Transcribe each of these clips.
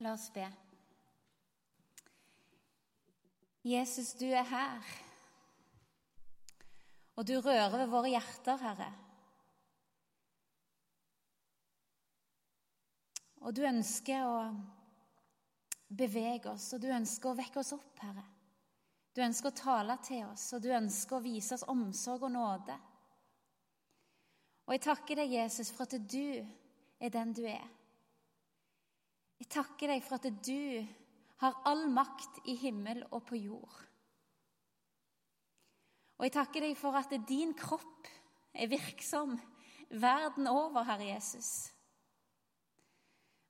La oss be. Jesus, du er her. Og du rører ved våre hjerter, Herre. Og du ønsker å bevege oss, og du ønsker å vekke oss opp, Herre. Du ønsker å tale til oss, og du ønsker å vise oss omsorg og nåde. Og jeg takker deg, Jesus, for at du er den du er. Jeg takker deg for at du har all makt i himmel og på jord. Og jeg takker deg for at din kropp er virksom verden over, Herre Jesus,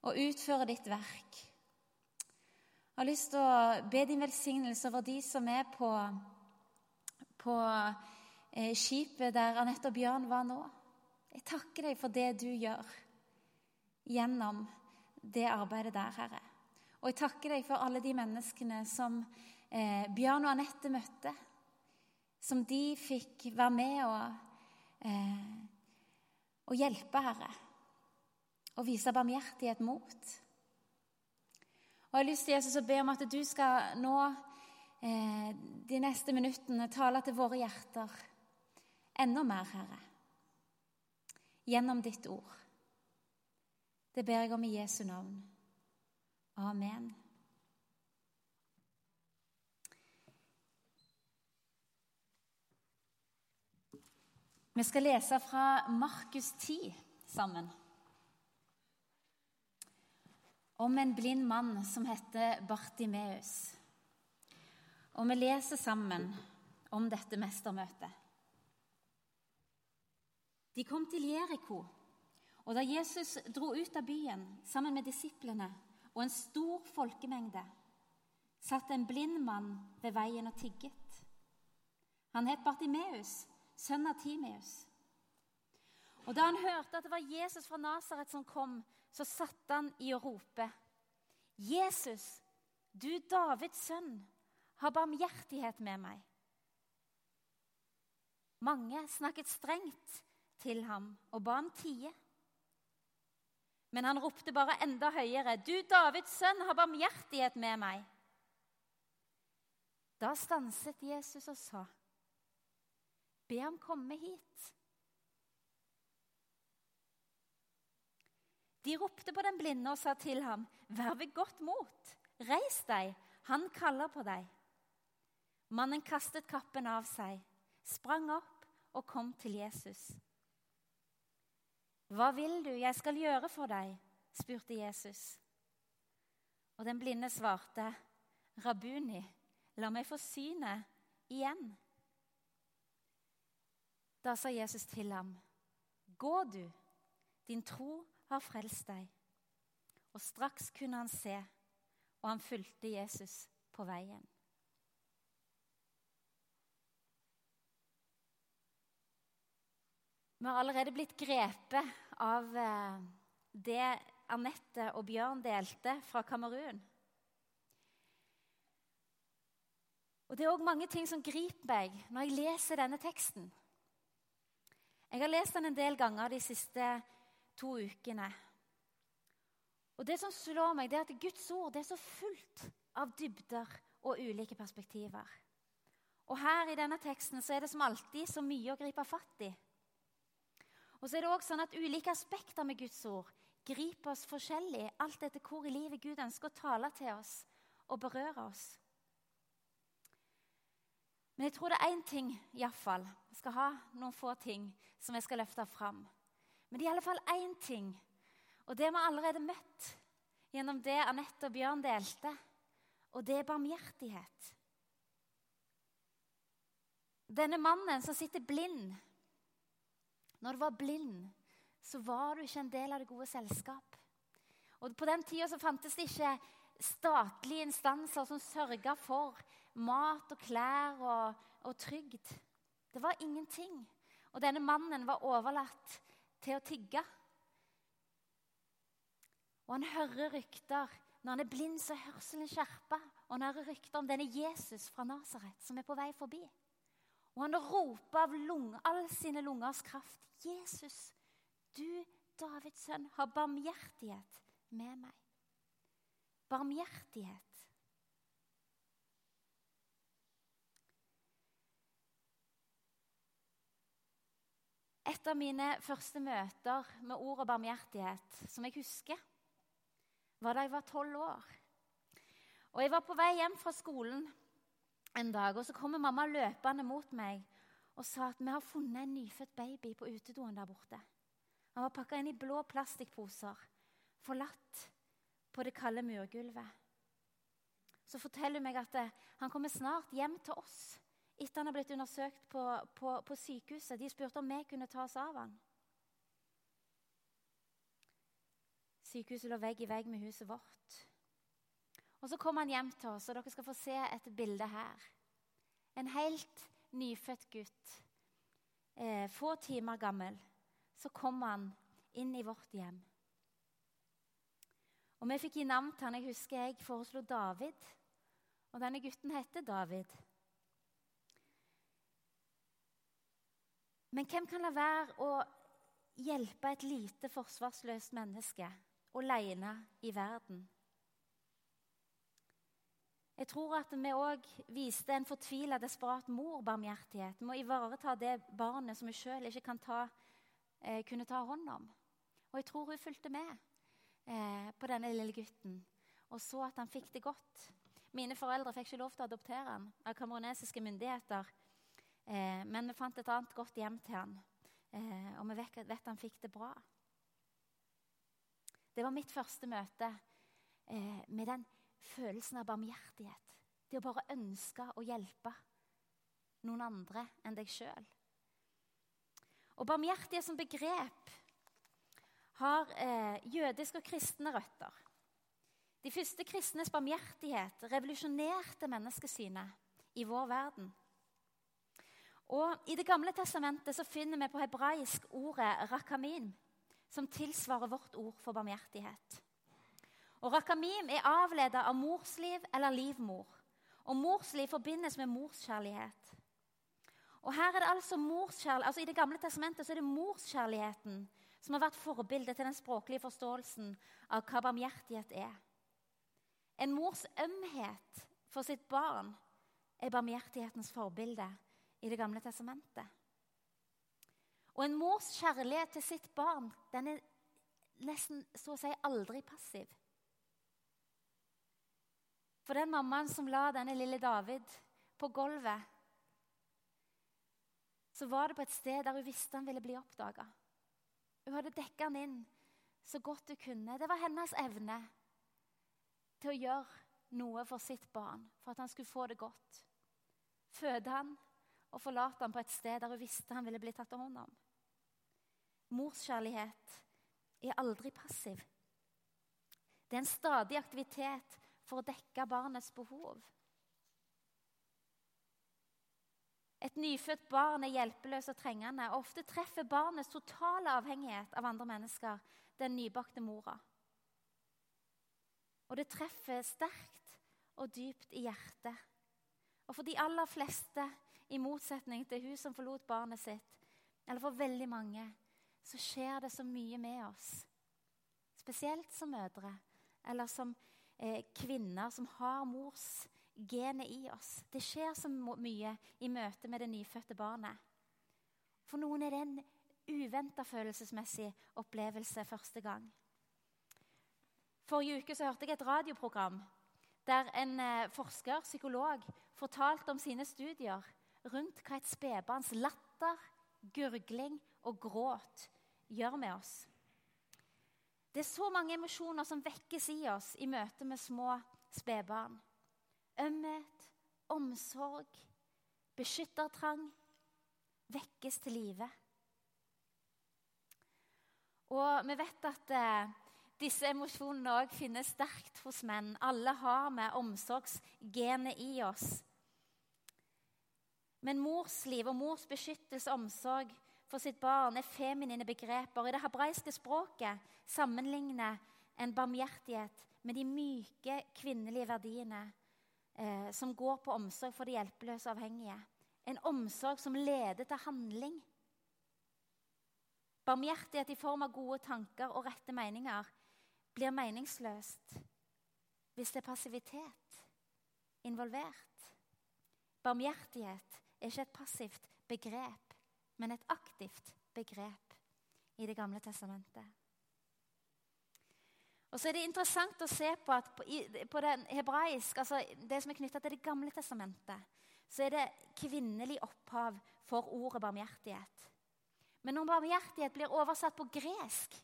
og utfører ditt verk. Jeg har lyst til å be din velsignelse over de som er på, på eh, skipet der Anette og Bjørn var nå. Jeg takker deg for det du gjør gjennom det arbeidet der, Herre. Og jeg takker deg for alle de menneskene som eh, Bjørn og Anette møtte. Som de fikk være med og, eh, og hjelpe, Herre. Og vise barmhjertighet mot. Og Jeg har lyst til Jesus å be om at du skal nå eh, de neste minuttene tale til våre hjerter enda mer, Herre. Gjennom ditt ord. Det ber jeg om i Jesu navn. Amen. Vi skal lese fra Markus 10 sammen. Om en blind mann som heter Bartimeus. Og vi leser sammen om dette mestermøtet. De kom til Jeriko. Og da Jesus dro ut av byen sammen med disiplene og en stor folkemengde, satt en blind mann ved veien og tigget. Han het Bartimeus, sønn av Timeus. Og Da han hørte at det var Jesus fra Nasaret som kom, så satte han i å rope. Jesus, du Davids sønn, ha barmhjertighet med meg. Mange snakket strengt til ham og ba ham tie. Men han ropte bare enda høyere, 'Du Davids sønn, ha barmhjertighet med meg.' Da stanset Jesus og sa, 'Be ham komme hit.' De ropte på den blinde og sa til ham, 'Vær ved godt mot. Reis deg, han kaller på deg.' Mannen kastet kappen av seg, sprang opp og kom til Jesus. 'Hva vil du jeg skal gjøre for deg?' spurte Jesus. Og den blinde svarte, 'Rabuni, la meg få synet igjen.' Da sa Jesus til ham, 'Gå du, din tro har frelst deg.' Og straks kunne han se, og han fulgte Jesus på veien. Vi har allerede blitt grepet av eh, det Anette og Bjørn delte fra Kamerun. Og Det er òg mange ting som griper meg når jeg leser denne teksten. Jeg har lest den en del ganger de siste to ukene. Og Det som slår meg, det er at Guds ord er så fullt av dybder og ulike perspektiver. Og Her i denne teksten så er det som alltid så mye å gripe fatt i. Og så er det også sånn at Ulike aspekter med Guds ord griper oss forskjellig, alt etter hvor i livet Gud ønsker å tale til oss og berøre oss. Men jeg tror det er én ting, iallfall. Vi skal ha noen få ting som jeg skal løfte fram. Men det er i alle fall én ting, og det har vi allerede møtt gjennom det Anette og Bjørn delte, og det er barmhjertighet. Denne mannen som sitter blind når du var blind, så var du ikke en del av det gode selskap. Og På den tida fantes det ikke statlige instanser som sørga for mat og klær og, og trygd. Det var ingenting. Og denne mannen var overlatt til å tigge. Og han hører rykter. Når han er blind, så er hørselen skjerpa. Og han hører rykter om denne Jesus fra Nasaret som er på vei forbi. Og han roper av lung, all sine lungers kraft. Jesus, du Davids sønn, har barmhjertighet med meg. barmhjertighet. Et av mine første møter med ordet barmhjertighet, som jeg husker, var da jeg var tolv år. Og Jeg var på vei hjem fra skolen en dag, og så kommer mamma løpende mot meg og sa at vi har funnet en nyfødt baby på utedoen der borte. Han var pakka inn i blå plastikkposer, forlatt på det kalde murgulvet. Så forteller hun meg at eh, han kommer snart hjem til oss etter han har blitt undersøkt på, på, på sykehuset. De spurte om vi kunne ta oss av han. Sykehuset lå vegg i vegg med huset vårt. Og Så kom han hjem til oss, og dere skal få se et bilde her. En helt nyfødt gutt, eh, få timer gammel, så kom han inn i vårt hjem. Og Vi fikk gi navn til han. Jeg husker jeg foreslo David. Og denne gutten heter David. Men hvem kan la være å hjelpe et lite forsvarsløst menneske alene i verden? Jeg tror at vi òg viste en fortvila, desperat mor barmhjertighet med å ivareta det barnet som hun sjøl ikke ta, eh, kunne ta hånd om. Og jeg tror hun fulgte med eh, på denne lille gutten og så at han fikk det godt. Mine foreldre fikk ikke lov til å adoptere han av kameronesiske myndigheter. Eh, men vi fant et annet godt hjem til han, eh, og vi vet, vet han fikk det bra. Det var mitt første møte eh, med den følelsen av barmhjertighet. Det å bare ønske å hjelpe noen andre enn deg sjøl. Og barmhjertighet som begrep har eh, jødiske og kristne røtter. De første kristnes barmhjertighet revolusjonerte menneskesynet i vår verden. Og I Det gamle testamentet så finner vi på hebraisk ordet rakamin, som tilsvarer vårt ord for barmhjertighet. Og Rakamim er avledet av morsliv eller livmor. Og morsliv forbindes med morskjærlighet. Og her er det altså morskjærlighet, altså I Det gamle testamentet så er det morskjærligheten som har vært forbildet til den språklige forståelsen av hva barmhjertighet er. En mors ømhet for sitt barn er barmhjertighetens forbilde i Det gamle testamentet. Og en mors kjærlighet til sitt barn den er nesten så å si aldri passiv. For den mammaen som la denne lille David på gulvet, så var det på et sted der hun visste han ville bli oppdaga. Hun hadde dekka han inn så godt hun kunne. Det var hennes evne til å gjøre noe for sitt barn, for at han skulle få det godt. Føde han og forlate han på et sted der hun visste han ville bli tatt hånd om. Morskjærlighet er aldri passiv. Det er en stadig aktivitet for å dekke barnets behov. Et nyfødt barn er hjelpeløst og trengende. og Ofte treffer barnets totale avhengighet av andre mennesker den nybakte mora. Og det treffer sterkt og dypt i hjertet. Og for de aller fleste, i motsetning til hun som forlot barnet sitt, eller for veldig mange, så skjer det så mye med oss. Spesielt som mødre, eller som eh, kvinner som har mors genet i oss. Det skjer så mye i møte med det nyfødte barnet. For noen er det en uventa følelsesmessig opplevelse første gang. Forrige uke hørte jeg et radioprogram der en eh, forsker, psykolog, fortalte om sine studier rundt hva et spedbarns latter, gurgling og gråt gjør med oss. Det er så mange emosjoner som vekkes i oss i møte med små spedbarn. Ømhet, omsorg, beskyttertrang vekkes til live. Og vi vet at eh, disse emosjonene òg finnes sterkt hos menn. Alle har vi omsorgsgenet i oss. Men mors liv og mors beskyttelse og omsorg for sitt barn er feminine begreper. I det hebraiske språket sammenligner en barmhjertighet med de myke kvinnelige verdiene eh, som går på omsorg for de hjelpeløse avhengige. En omsorg som leder til handling. Barmhjertighet i form av gode tanker og rette meninger blir meningsløst hvis det er passivitet involvert. Barmhjertighet er ikke et passivt begrep, men et aktivt begrep i Det gamle testamentet. Og så er Det interessant å se på at på, på den hebraisk, altså det som er knytta til Det gamle testamentet, så er det kvinnelig opphav for ordet barmhjertighet. Men når barmhjertighet blir oversatt på gresk,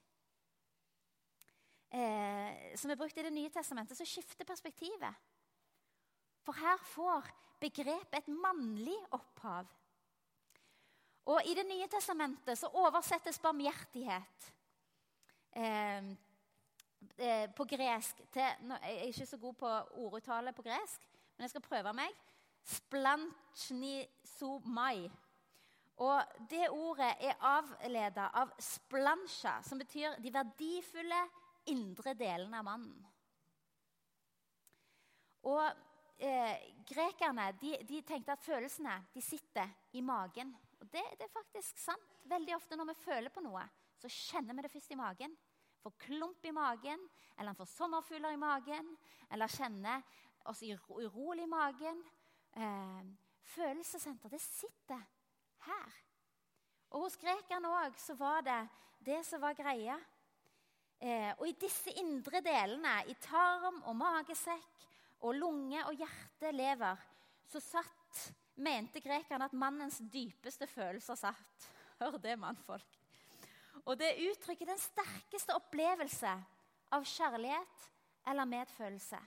eh, som er brukt i Det nye testamentet, så skifter perspektivet. For her får begrepet et mannlig opphav. Og I Det nye testamentet så oversettes barmhjertighet eh, eh, på gresk til Jeg er ikke så god på orduttale på gresk, men jeg skal prøve meg. Splanchnisomai. Og Det ordet er avleda av splansja, som betyr de verdifulle indre delene av mannen. Og eh, Grekerne de, de, tenkte at følelsene de sitter i magen. Og det, det, er faktisk sant. Veldig ofte når vi føler på noe, så kjenner vi det først i magen. Får klump i magen, eller får sommerfugler i magen, eller kjenner oss urolig i magen. Eh, følelsessenter, det sitter her. Og hos grekerne òg så var det det som var greia. Eh, og i disse indre delene, i tarm og magesekk og lunge og hjerte, lever, så satt, mente grekerne at mannens dypeste følelser satt. Hør det, mannfolk. Og det uttrykker den sterkeste opplevelse av kjærlighet eller medfølelse.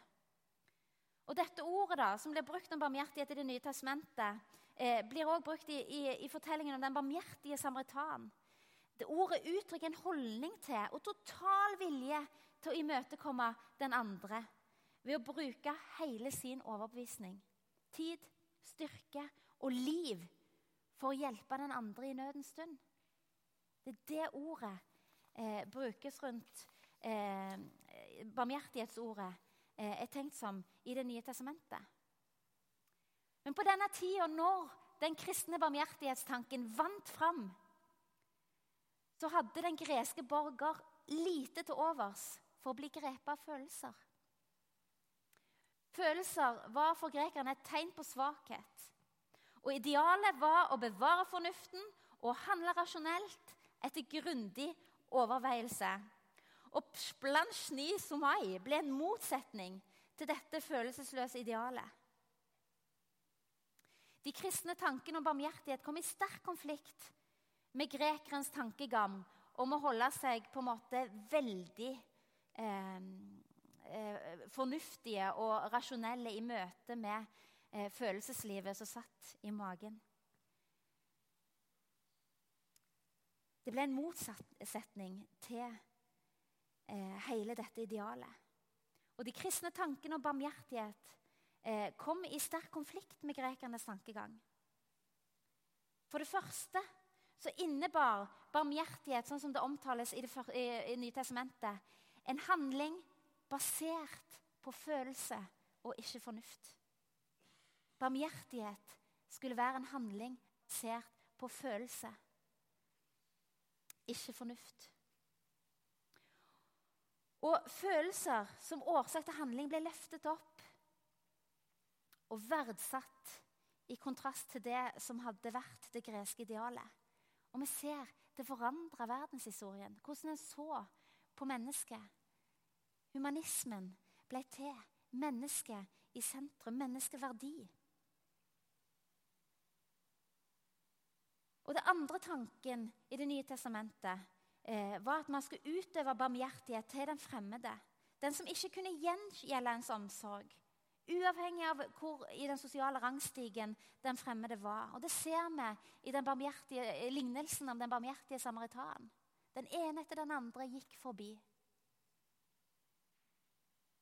Og Dette ordet da, som blir brukt om barmhjertighet i Det nye testamentet, eh, blir også brukt i, i, i, fortellingen om den barmhjertige samaritan. Det Ordet uttrykker en holdning til og total vilje til å imøtekomme den andre ved å bruke hele sin overbevisning, tid, styrke og liv for å hjelpe den andre i nødens stund. Det er det ordet eh, brukes rundt eh, barmhjertighetsordet eh, er tenkt som i Det nye testamentet. Men på denne tida, når den kristne barmhjertighetstanken vant fram, så hadde den greske borger lite til overs for å bli grepet av følelser. Følelser var for grekerne et tegn på svakhet. Og Idealet var å bevare fornuften og handle rasjonelt etter grundig overveielse. Og splansjni somai ble en motsetning til dette følelsesløse idealet. De kristne tankene om barmhjertighet kom i sterk konflikt med grekerens tankegang om å holde seg på en måte veldig eh, eh, fornuftige og rasjonelle i møte med eh, følelseslivet som satt i magen. Det ble en motsetning til eh, hele dette idealet. Og De kristne tankene om barmhjertighet eh, kom i sterk konflikt med grekernes tankegang. For det første så innebar barmhjertighet, sånn som det omtales i Det, i, i Nye testamentet, en handling basert på følelse og ikke fornuft. Barmhjertighet skulle være en handling basert på følelse, ikke fornuft. Og følelser som årsak til handling ble løftet opp og verdsatt i kontrast til det som hadde vært det greske idealet. Og vi ser det forandra verdenshistorien, hvordan en så på mennesket Humanismen ble til. Mennesket i sentrum. Menneskeverdi. Og Det andre tanken i Det nye testamentet eh, var at man skulle utøve barmhjertighet til den fremmede. Den som ikke kunne gjengjelde ens omsorg. Uavhengig av hvor i den sosiale rangstigen den fremmede var. Og Det ser vi i den lignelsen om den barmhjertige samaritan. Den ene etter den andre gikk forbi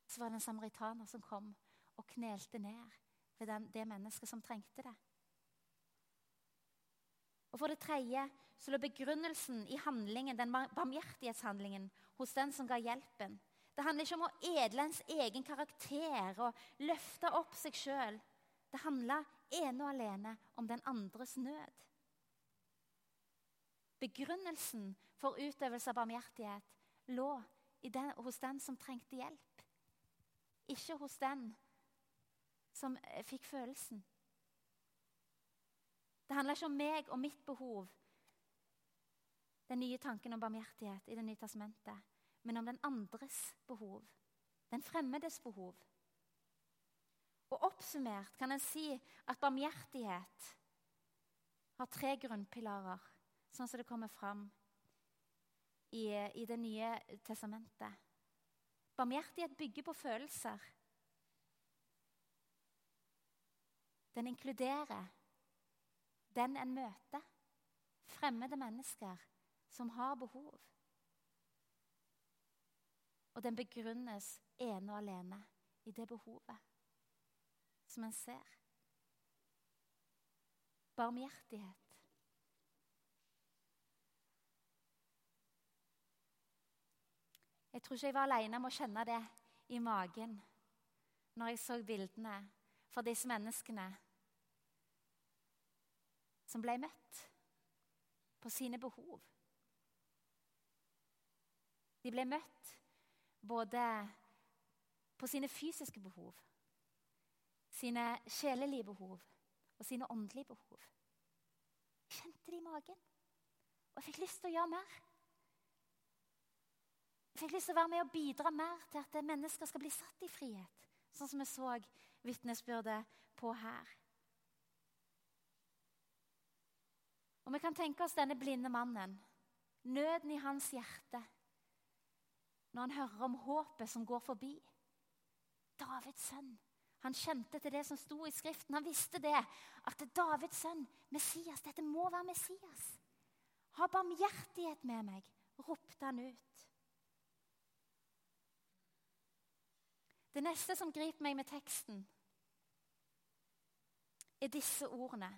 så var det en samaritaner som kom og knelte ned ved den, det mennesket som trengte det. Og For det tredje så lå begrunnelsen i handlingen, den barmhjertighetshandlingen hos den som ga hjelpen. Det handler ikke om å edle ens egen karakter og løfte opp seg sjøl. Det handla ene og alene om den andres nød. Begrunnelsen for utøvelse av barmhjertighet lå den, hos den som trengte hjelp ikke hos den som fikk følelsen. Det handler ikke om meg og mitt behov, den nye tanken om barmhjertighet i Det nye testamentet, men om den andres behov, den fremmedes behov. Og Oppsummert kan en si at barmhjertighet har tre grunnpilarer, sånn som det kommer fram i, i Det nye testamentet. Barmhjertighet bygger på følelser. Den inkluderer den en møter. Fremmede mennesker som har behov. Og den begrunnes ene og alene i det behovet som en ser. Barmhjertighet. Jeg tror ikke jeg var alene om å kjenne det i magen når jeg så bildene for disse menneskene som ble møtt på sine behov. De ble møtt både på sine fysiske behov, sine sjelelige behov og sine åndelige behov. Jeg kjente det i magen, og jeg fikk lyst til å gjøre mer. Jeg fikk lyst til å være med og bidra mer til at mennesker skal bli satt i frihet. Sånn som vi så vitnesbyrdet på her. Og Vi kan tenke oss denne blinde mannen, nøden i hans hjerte, når han hører om håpet som går forbi. Davids sønn. Han kjente til det som sto i Skriften. Han visste det, at det er Davids sønn, Messias, dette må være Messias. Ha barmhjertighet med meg, ropte han ut. Det neste som griper meg med teksten, er disse ordene.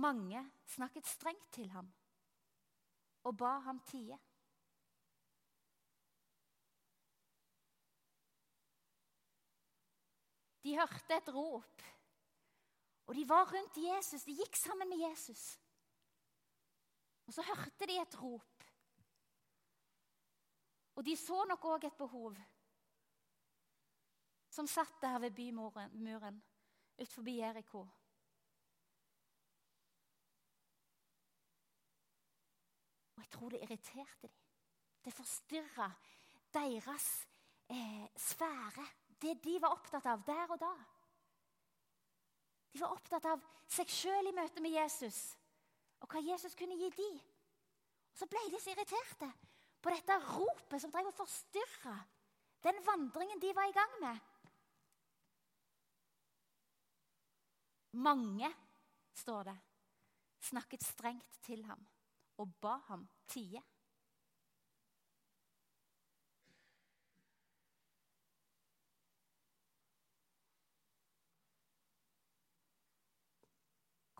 Mange snakket strengt til ham og ba ham tie. De hørte et rop, og de var rundt Jesus. De gikk sammen med Jesus. Og så hørte de et rop. Og de så nok òg et behov som satt der ved bymuren utenfor Jeriko. Og jeg tror det irriterte dem. Det forstyrra deres eh, sfære. Det de var opptatt av der og da. De var opptatt av seg sjøl i møte med Jesus og hva Jesus kunne gi dem. Og så ble de så irriterte på dette ropet som drev og forstyrra den vandringen de var i gang med. Mange, står det, snakket strengt til ham og ba ham tie.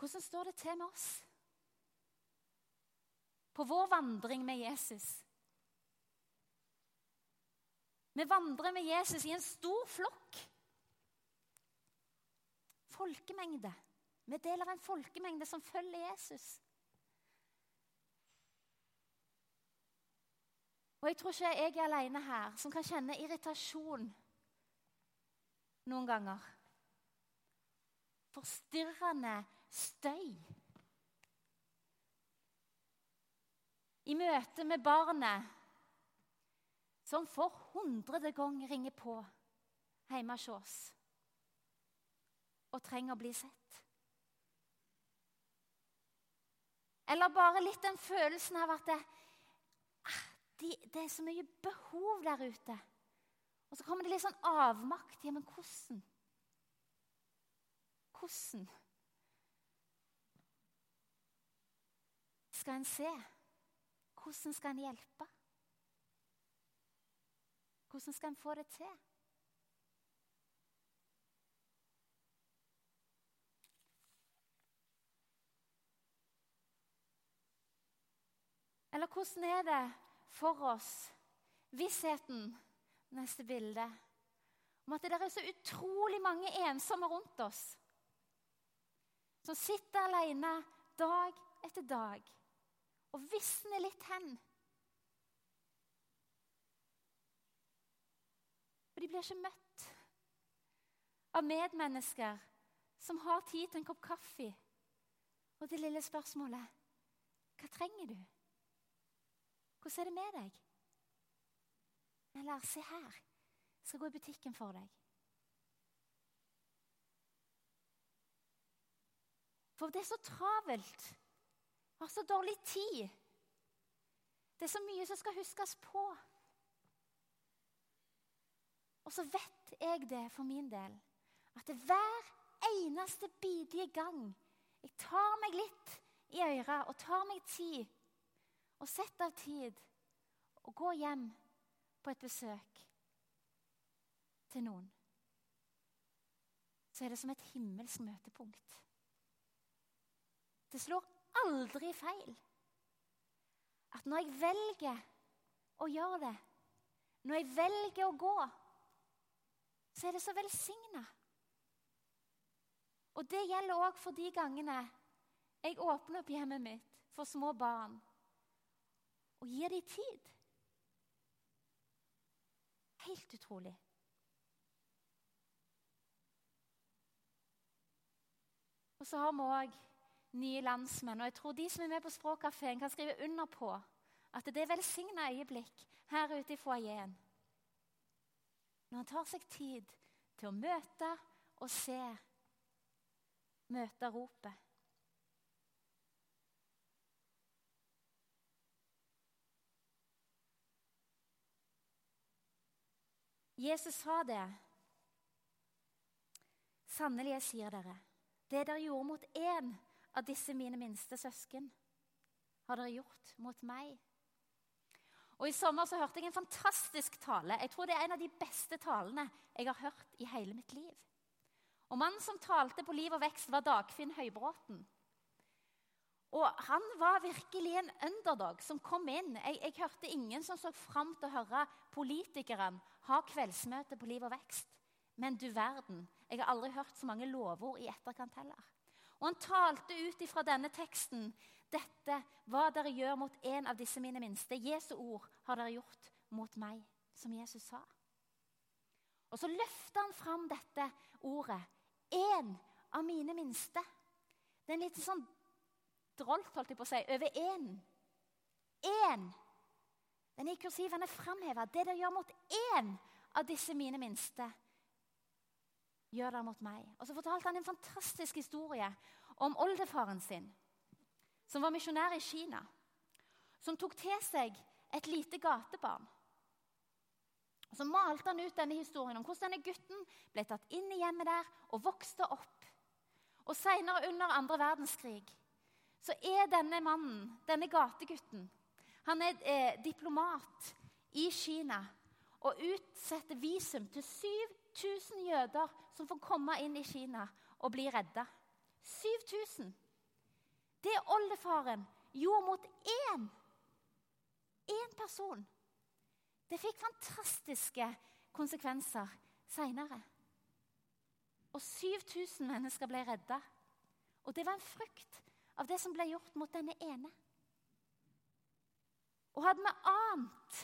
Hvordan står det til med oss på vår vandring med Jesus? Vi vandrer med Jesus i en stor flokk. Folkemengde. Vi deler en folkemengde som følger Jesus. Og Jeg tror ikke jeg er alene her som kan kjenne irritasjon noen ganger. Forstyrrende støy. I møte med barnet som for hundrede gang ringer på hjemme hos oss og trenger å bli sett. Eller bare litt den følelsen av at det, ah, det, er så mye behov der ute. Og så kommer det litt sånn avmakt. Ja, men hvordan? Hvordan skal en se? Hvordan skal en hjelpe? Hvordan skal en få det til? Eller hvordan er det for oss, vissheten, neste bilde, om at det er så utrolig mange ensomme rundt oss, som sitter alene dag etter dag og visner litt hen Og de blir ikke møtt av medmennesker som har tid til en kopp kaffe. Og det lille spørsmålet Hva trenger du? Hvordan er det med deg? Eller se her, jeg skal gå i butikken for deg. For det er så travelt. Vi har så dårlig tid. Det er så mye som skal huskes på. Og så vet jeg det for min del, at hver eneste bidige gang jeg tar meg litt i øret og tar meg tid og setter av tid og går hjem på et besøk til noen, så er det som et himmelsk møtepunkt. Det slår aldri feil at når jeg velger å gjøre det, når jeg velger å gå, så er det så velsigna. Og det gjelder òg for de gangene jeg åpner opp hjemmet mitt for små barn og gir dem tid. Helt utrolig. Og så har vi òg nye landsmenn. Og jeg tror de som er med på Språkkafeen, kan skrive under på at det er velsigna øyeblikk her ute i foajeen. Når han tar seg tid til å møte og se, møte ropet. Jesus sa det. Sannelig, jeg sier dere, det dere gjorde mot én av disse mine minste søsken, har dere gjort mot meg. Og I sommer så hørte jeg en fantastisk tale. Jeg tror det er en av de beste talene jeg har hørt i hele mitt liv. Og Mannen som talte på Liv og vekst, var Dagfinn Høybråten. Og Han var virkelig en underdog som kom inn. Jeg, jeg hørte ingen som så fram til å høre politikeren ha kveldsmøte på Liv og vekst. Men du verden, jeg har aldri hørt så mange lovord i etterkant heller. Og han talte ut ifra denne teksten dette hva dere gjør mot en av disse mine minste. Jesu ord har dere gjort mot meg, som Jesus sa. Og så løfter han fram dette ordet. En av mine minste. Det er en liten sånn drolt, holdt jeg på å si, over én. Én. Den i kursiven er framheva. Det dere gjør mot én av disse mine minste, gjør dere mot meg. Og Så fortalte han en fantastisk historie om oldefaren sin, som var misjonær i Kina. Som tok til seg et lite gatebarn. Og Så malte han ut denne historien om hvordan denne gutten ble tatt inn i hjemmet der og vokste opp. Og Senere, under andre verdenskrig, så er denne mannen, denne gategutten, han er eh, diplomat i Kina og utsetter visum til 7000 jøder som får komme inn i Kina og bli redda. 7000. Det oldefaren gjorde mot én, én person, det fikk fantastiske konsekvenser seinere. Og 7000 mennesker ble redda. Og det var en frukt av det som ble gjort mot denne ene. Og hadde vi ant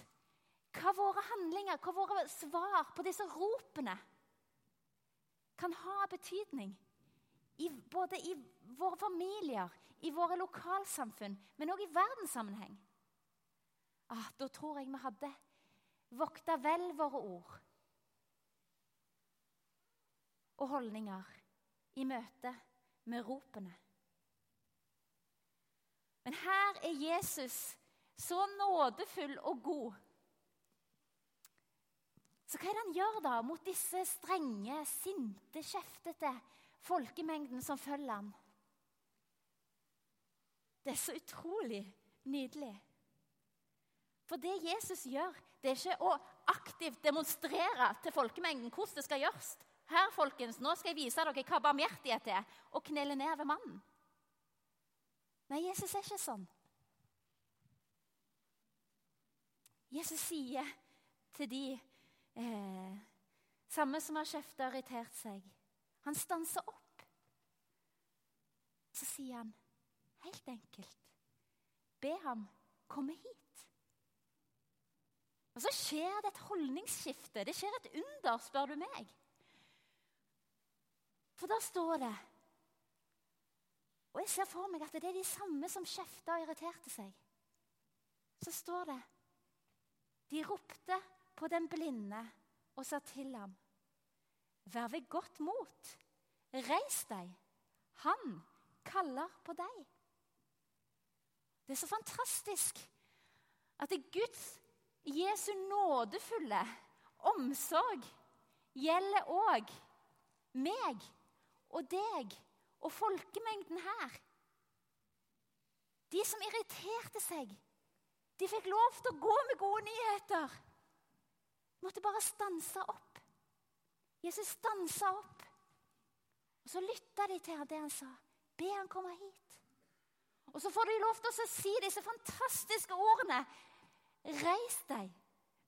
hva våre handlinger, hva våre svar på disse ropene kan ha betydning, i, både i våre familier, i våre lokalsamfunn, men òg i verdenssammenheng, ah, da tror jeg vi hadde vokta vel våre ord og holdninger i møte med ropene. Men her er Jesus så nådefull og god så hva er det han gjør da mot disse strenge, sinte, kjeftete folkemengden som følger ham? Det er så utrolig nydelig. For det Jesus gjør, det er ikke å aktivt demonstrere til folkemengden hvordan det skal gjøres. Her, folkens, nå skal jeg vise dere hva barmhjertighet er, og knele ned ved mannen. Nei, Jesus er ikke sånn. Jesus sier til de Eh, samme som har kjefta og irritert seg. Han stanser opp. Så sier han helt enkelt Be ham komme hit. Og så skjer det et holdningsskifte. Det skjer et under, spør du meg. For da står det Og jeg ser for meg at det er de samme som kjefta og irriterte seg. Så står det De ropte på den blinde og sa til ham Vær ved godt mot. Reis deg. Han kaller på deg. Det er så fantastisk at det Guds Jesu nådefulle omsorg gjelder òg meg og deg og folkemengden her. De som irriterte seg, de fikk lov til å gå med gode nyheter. Måtte bare stanse opp. Jesus stansa opp. Og Så lytta de til det han sa. Be han komme hit. Og så får de lov til å si disse fantastiske ordene. Reis deg,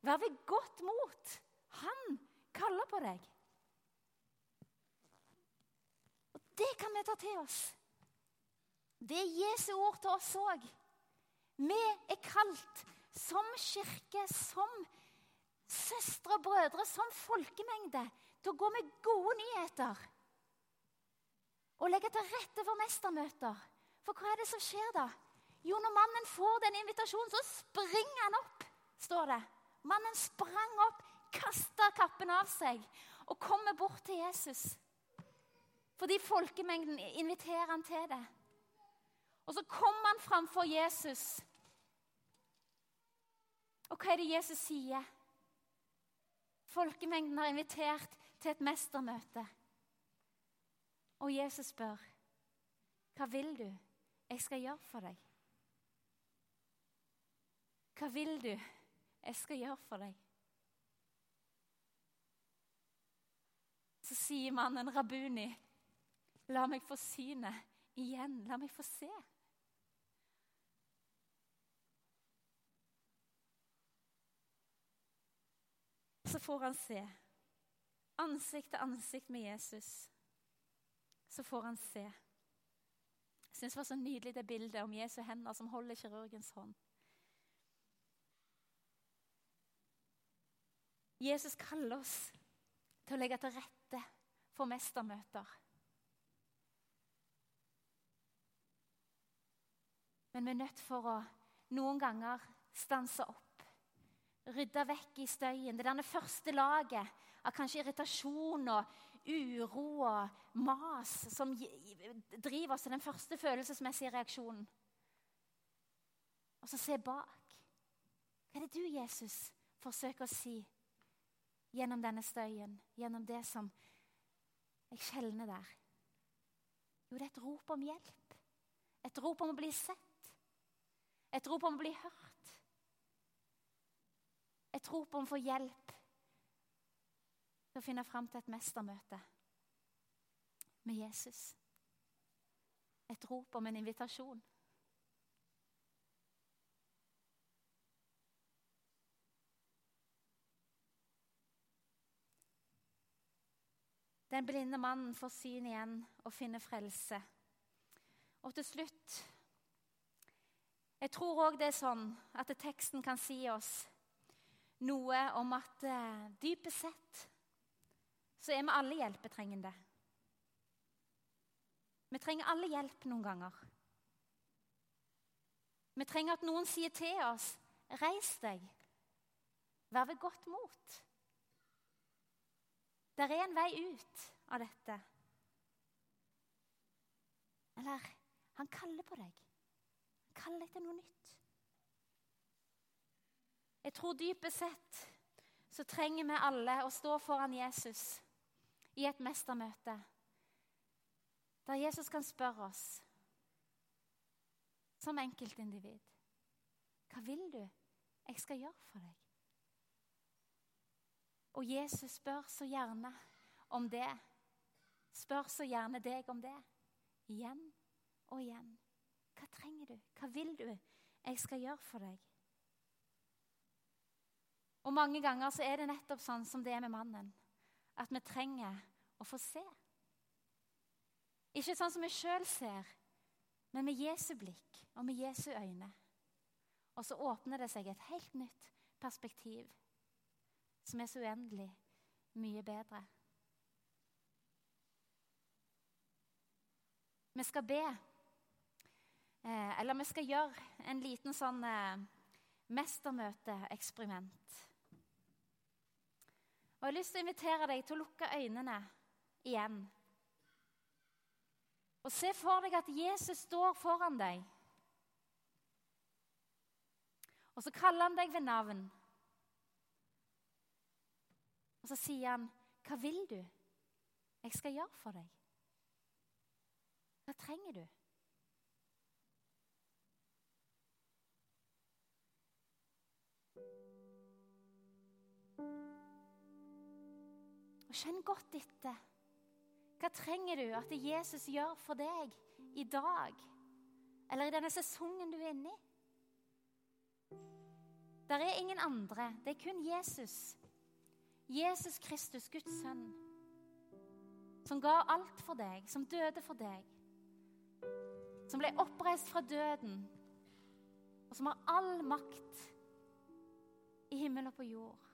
vær ved godt mot. Han kaller på deg. Og Det kan vi ta til oss. Det er Jesu ord til oss òg. Vi er kalt som kirke, som søstre og brødre, som folkemengde, til å gå med gode nyheter. Og legge til rette for mestermøter. For hva er det som skjer da? Jo, når mannen får den invitasjonen, så springer han opp, står det. Mannen sprang opp, kasta kappen av seg og kommer bort til Jesus. Fordi folkemengden inviterer han til det. Og så kommer han framfor Jesus. Og hva er det Jesus sier? Folkemengden har invitert til et mestermøte. Og Jesus spør, 'Hva vil du jeg skal gjøre for deg?' Hva vil du jeg skal gjøre for deg? Så sier mannen, 'Rabuni, la meg få synet igjen. La meg få se.' Så får han se ansikt til ansikt med Jesus, så får han se. Jeg syns det var så nydelig det bildet om Jesu hender som holder kirurgens hånd. Jesus kaller oss til å legge til rette for mestermøter. Men vi er nødt for å noen ganger stanse opp. Rydde vekk i støyen. Det denne første laget av kanskje irritasjon og uro og mas som driver oss til den første følelsesmessige reaksjonen. Og så se bak. Hva er det du, Jesus, forsøker å si gjennom denne støyen, gjennom det som jeg skjelner der? Jo, det er et rop om hjelp. Et rop om å bli sett. Et rop om å bli hørt. Et rop om å få hjelp til å finne fram til et mestermøte med Jesus. Et rop om en invitasjon. Den blinde mannen får syn igjen og finner frelse. Og til slutt Jeg tror òg det er sånn at teksten kan si oss noe om at eh, dypest sett så er vi alle hjelpetrengende. Vi trenger alle hjelp noen ganger. Vi trenger at noen sier til oss 'Reis deg. Vær ved godt mot'. Det er en vei ut av dette. Eller han kaller på deg. Han kaller deg til noe nytt. Jeg tror dypest sett så trenger vi alle å stå foran Jesus i et mestermøte der Jesus kan spørre oss som enkeltindivid Hva vil du jeg skal gjøre for deg? Og Jesus spør så gjerne om det. Spør så gjerne deg om det. Igjen og igjen. Hva trenger du? Hva vil du jeg skal gjøre for deg? Og Mange ganger så er det nettopp sånn som det er med mannen at vi trenger å få se. Ikke sånn som vi sjøl ser, men med Jesu blikk og med Jesu øyne. Og så åpner det seg et helt nytt perspektiv som er så uendelig mye bedre. Vi skal be, eh, eller vi skal gjøre en liten sånn eh, mestermøteeksperiment. Og Jeg har lyst til å invitere deg til å lukke øynene igjen. Og se for deg at Jesus står foran deg. Og så kaller han deg ved navn. Og så sier han, 'Hva vil du jeg skal gjøre for deg?' Hva trenger du? Og Kjenn godt etter. Hva trenger du at Jesus gjør for deg i dag? Eller i denne sesongen du er inne i? Der er ingen andre. Det er kun Jesus. Jesus Kristus, Guds sønn, som ga alt for deg, som døde for deg, som ble oppreist fra døden, og som har all makt i himmel og på jord.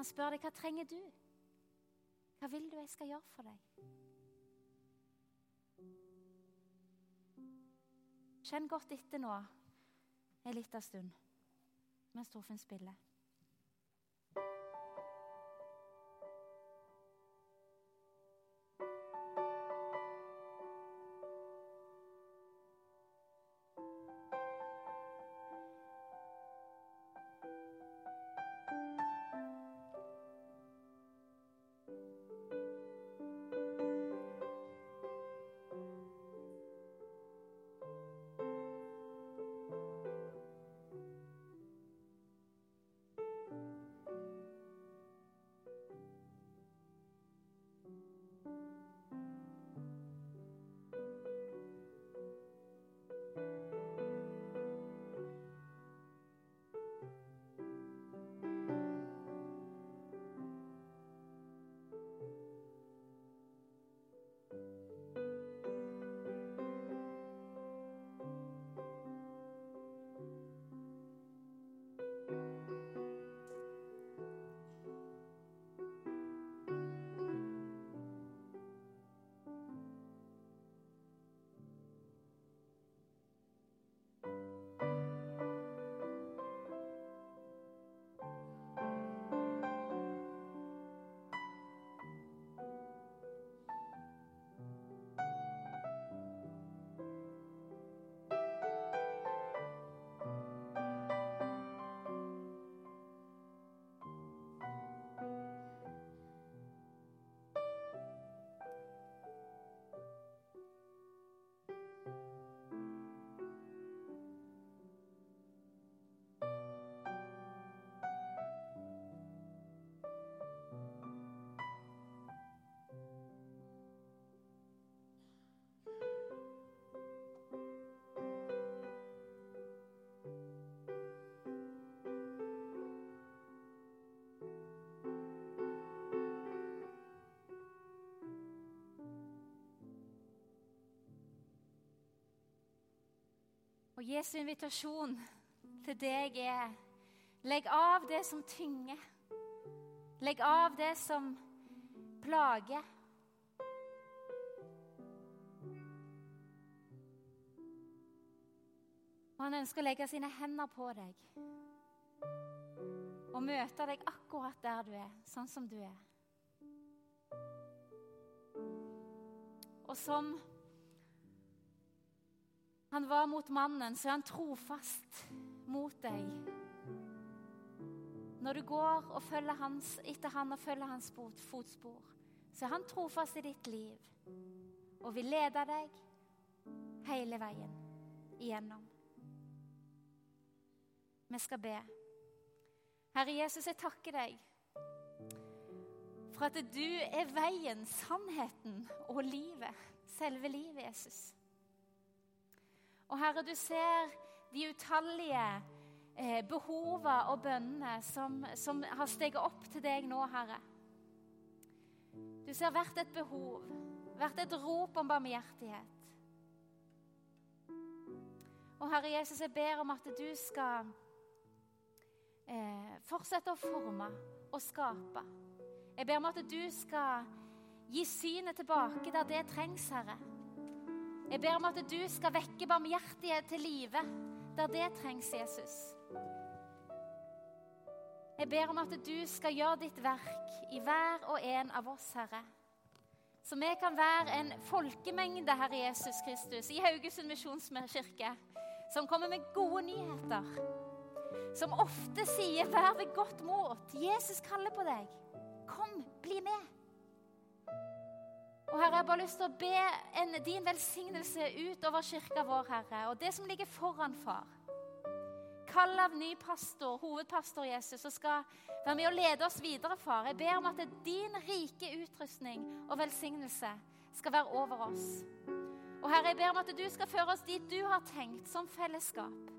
Han spør deg hva trenger du? Hva vil du jeg skal gjøre for deg? Kjenn godt etter nå en liten stund mens Torfinn spiller. Og Jesu invitasjon til deg er legg av det som tynger. Legg av det som plager. Og han ønsker å legge sine hender på deg og møte deg akkurat der du er, sånn som du er. Og som han var mot mannen, så er han trofast mot deg. Når du går og følger hans, etter han og følger hans fotspor, så er han trofast i ditt liv og vil lede deg hele veien igjennom. Vi skal be. Herre Jesus, jeg takker deg for at du er veien, sannheten og livet. Selve livet, Jesus. Og Herre, du ser de utallige eh, behova og bønnene som, som har steget opp til deg nå, Herre. Du ser hvert et behov, hvert et rop om barmhjertighet. Og Herre Jesus, jeg ber om at du skal eh, fortsette å forme og skape. Jeg ber om at du skal gi synet tilbake der det trengs, Herre. Jeg ber om at du skal vekke barmhjertighet til live der det trengs, Jesus. Jeg ber om at du skal gjøre ditt verk i hver og en av oss, Herre. Så vi kan være en folkemengde, Herre Jesus Kristus, i Haugesund misjonskirke, som kommer med gode nyheter. Som ofte sier 'vær ved godt mot'. Jesus kaller på deg. Kom, bli med. Og Herre, jeg har bare lyst til å be en, din velsignelse ut over kirka vår, Herre, og det som ligger foran, far. Kall av ny pastor, hovedpastor Jesus, og skal være med og lede oss videre, far. Jeg ber om at din rike utrustning og velsignelse skal være over oss. Og Herre, jeg ber om at du skal føre oss dit du har tenkt, som fellesskap.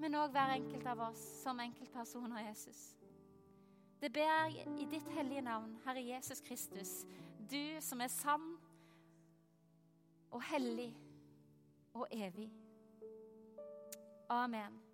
Men òg hver enkelt av oss som enkeltpersoner, Jesus. Det ber jeg i ditt hellige navn, Herre Jesus Kristus, du som er sann og hellig og evig. Amen.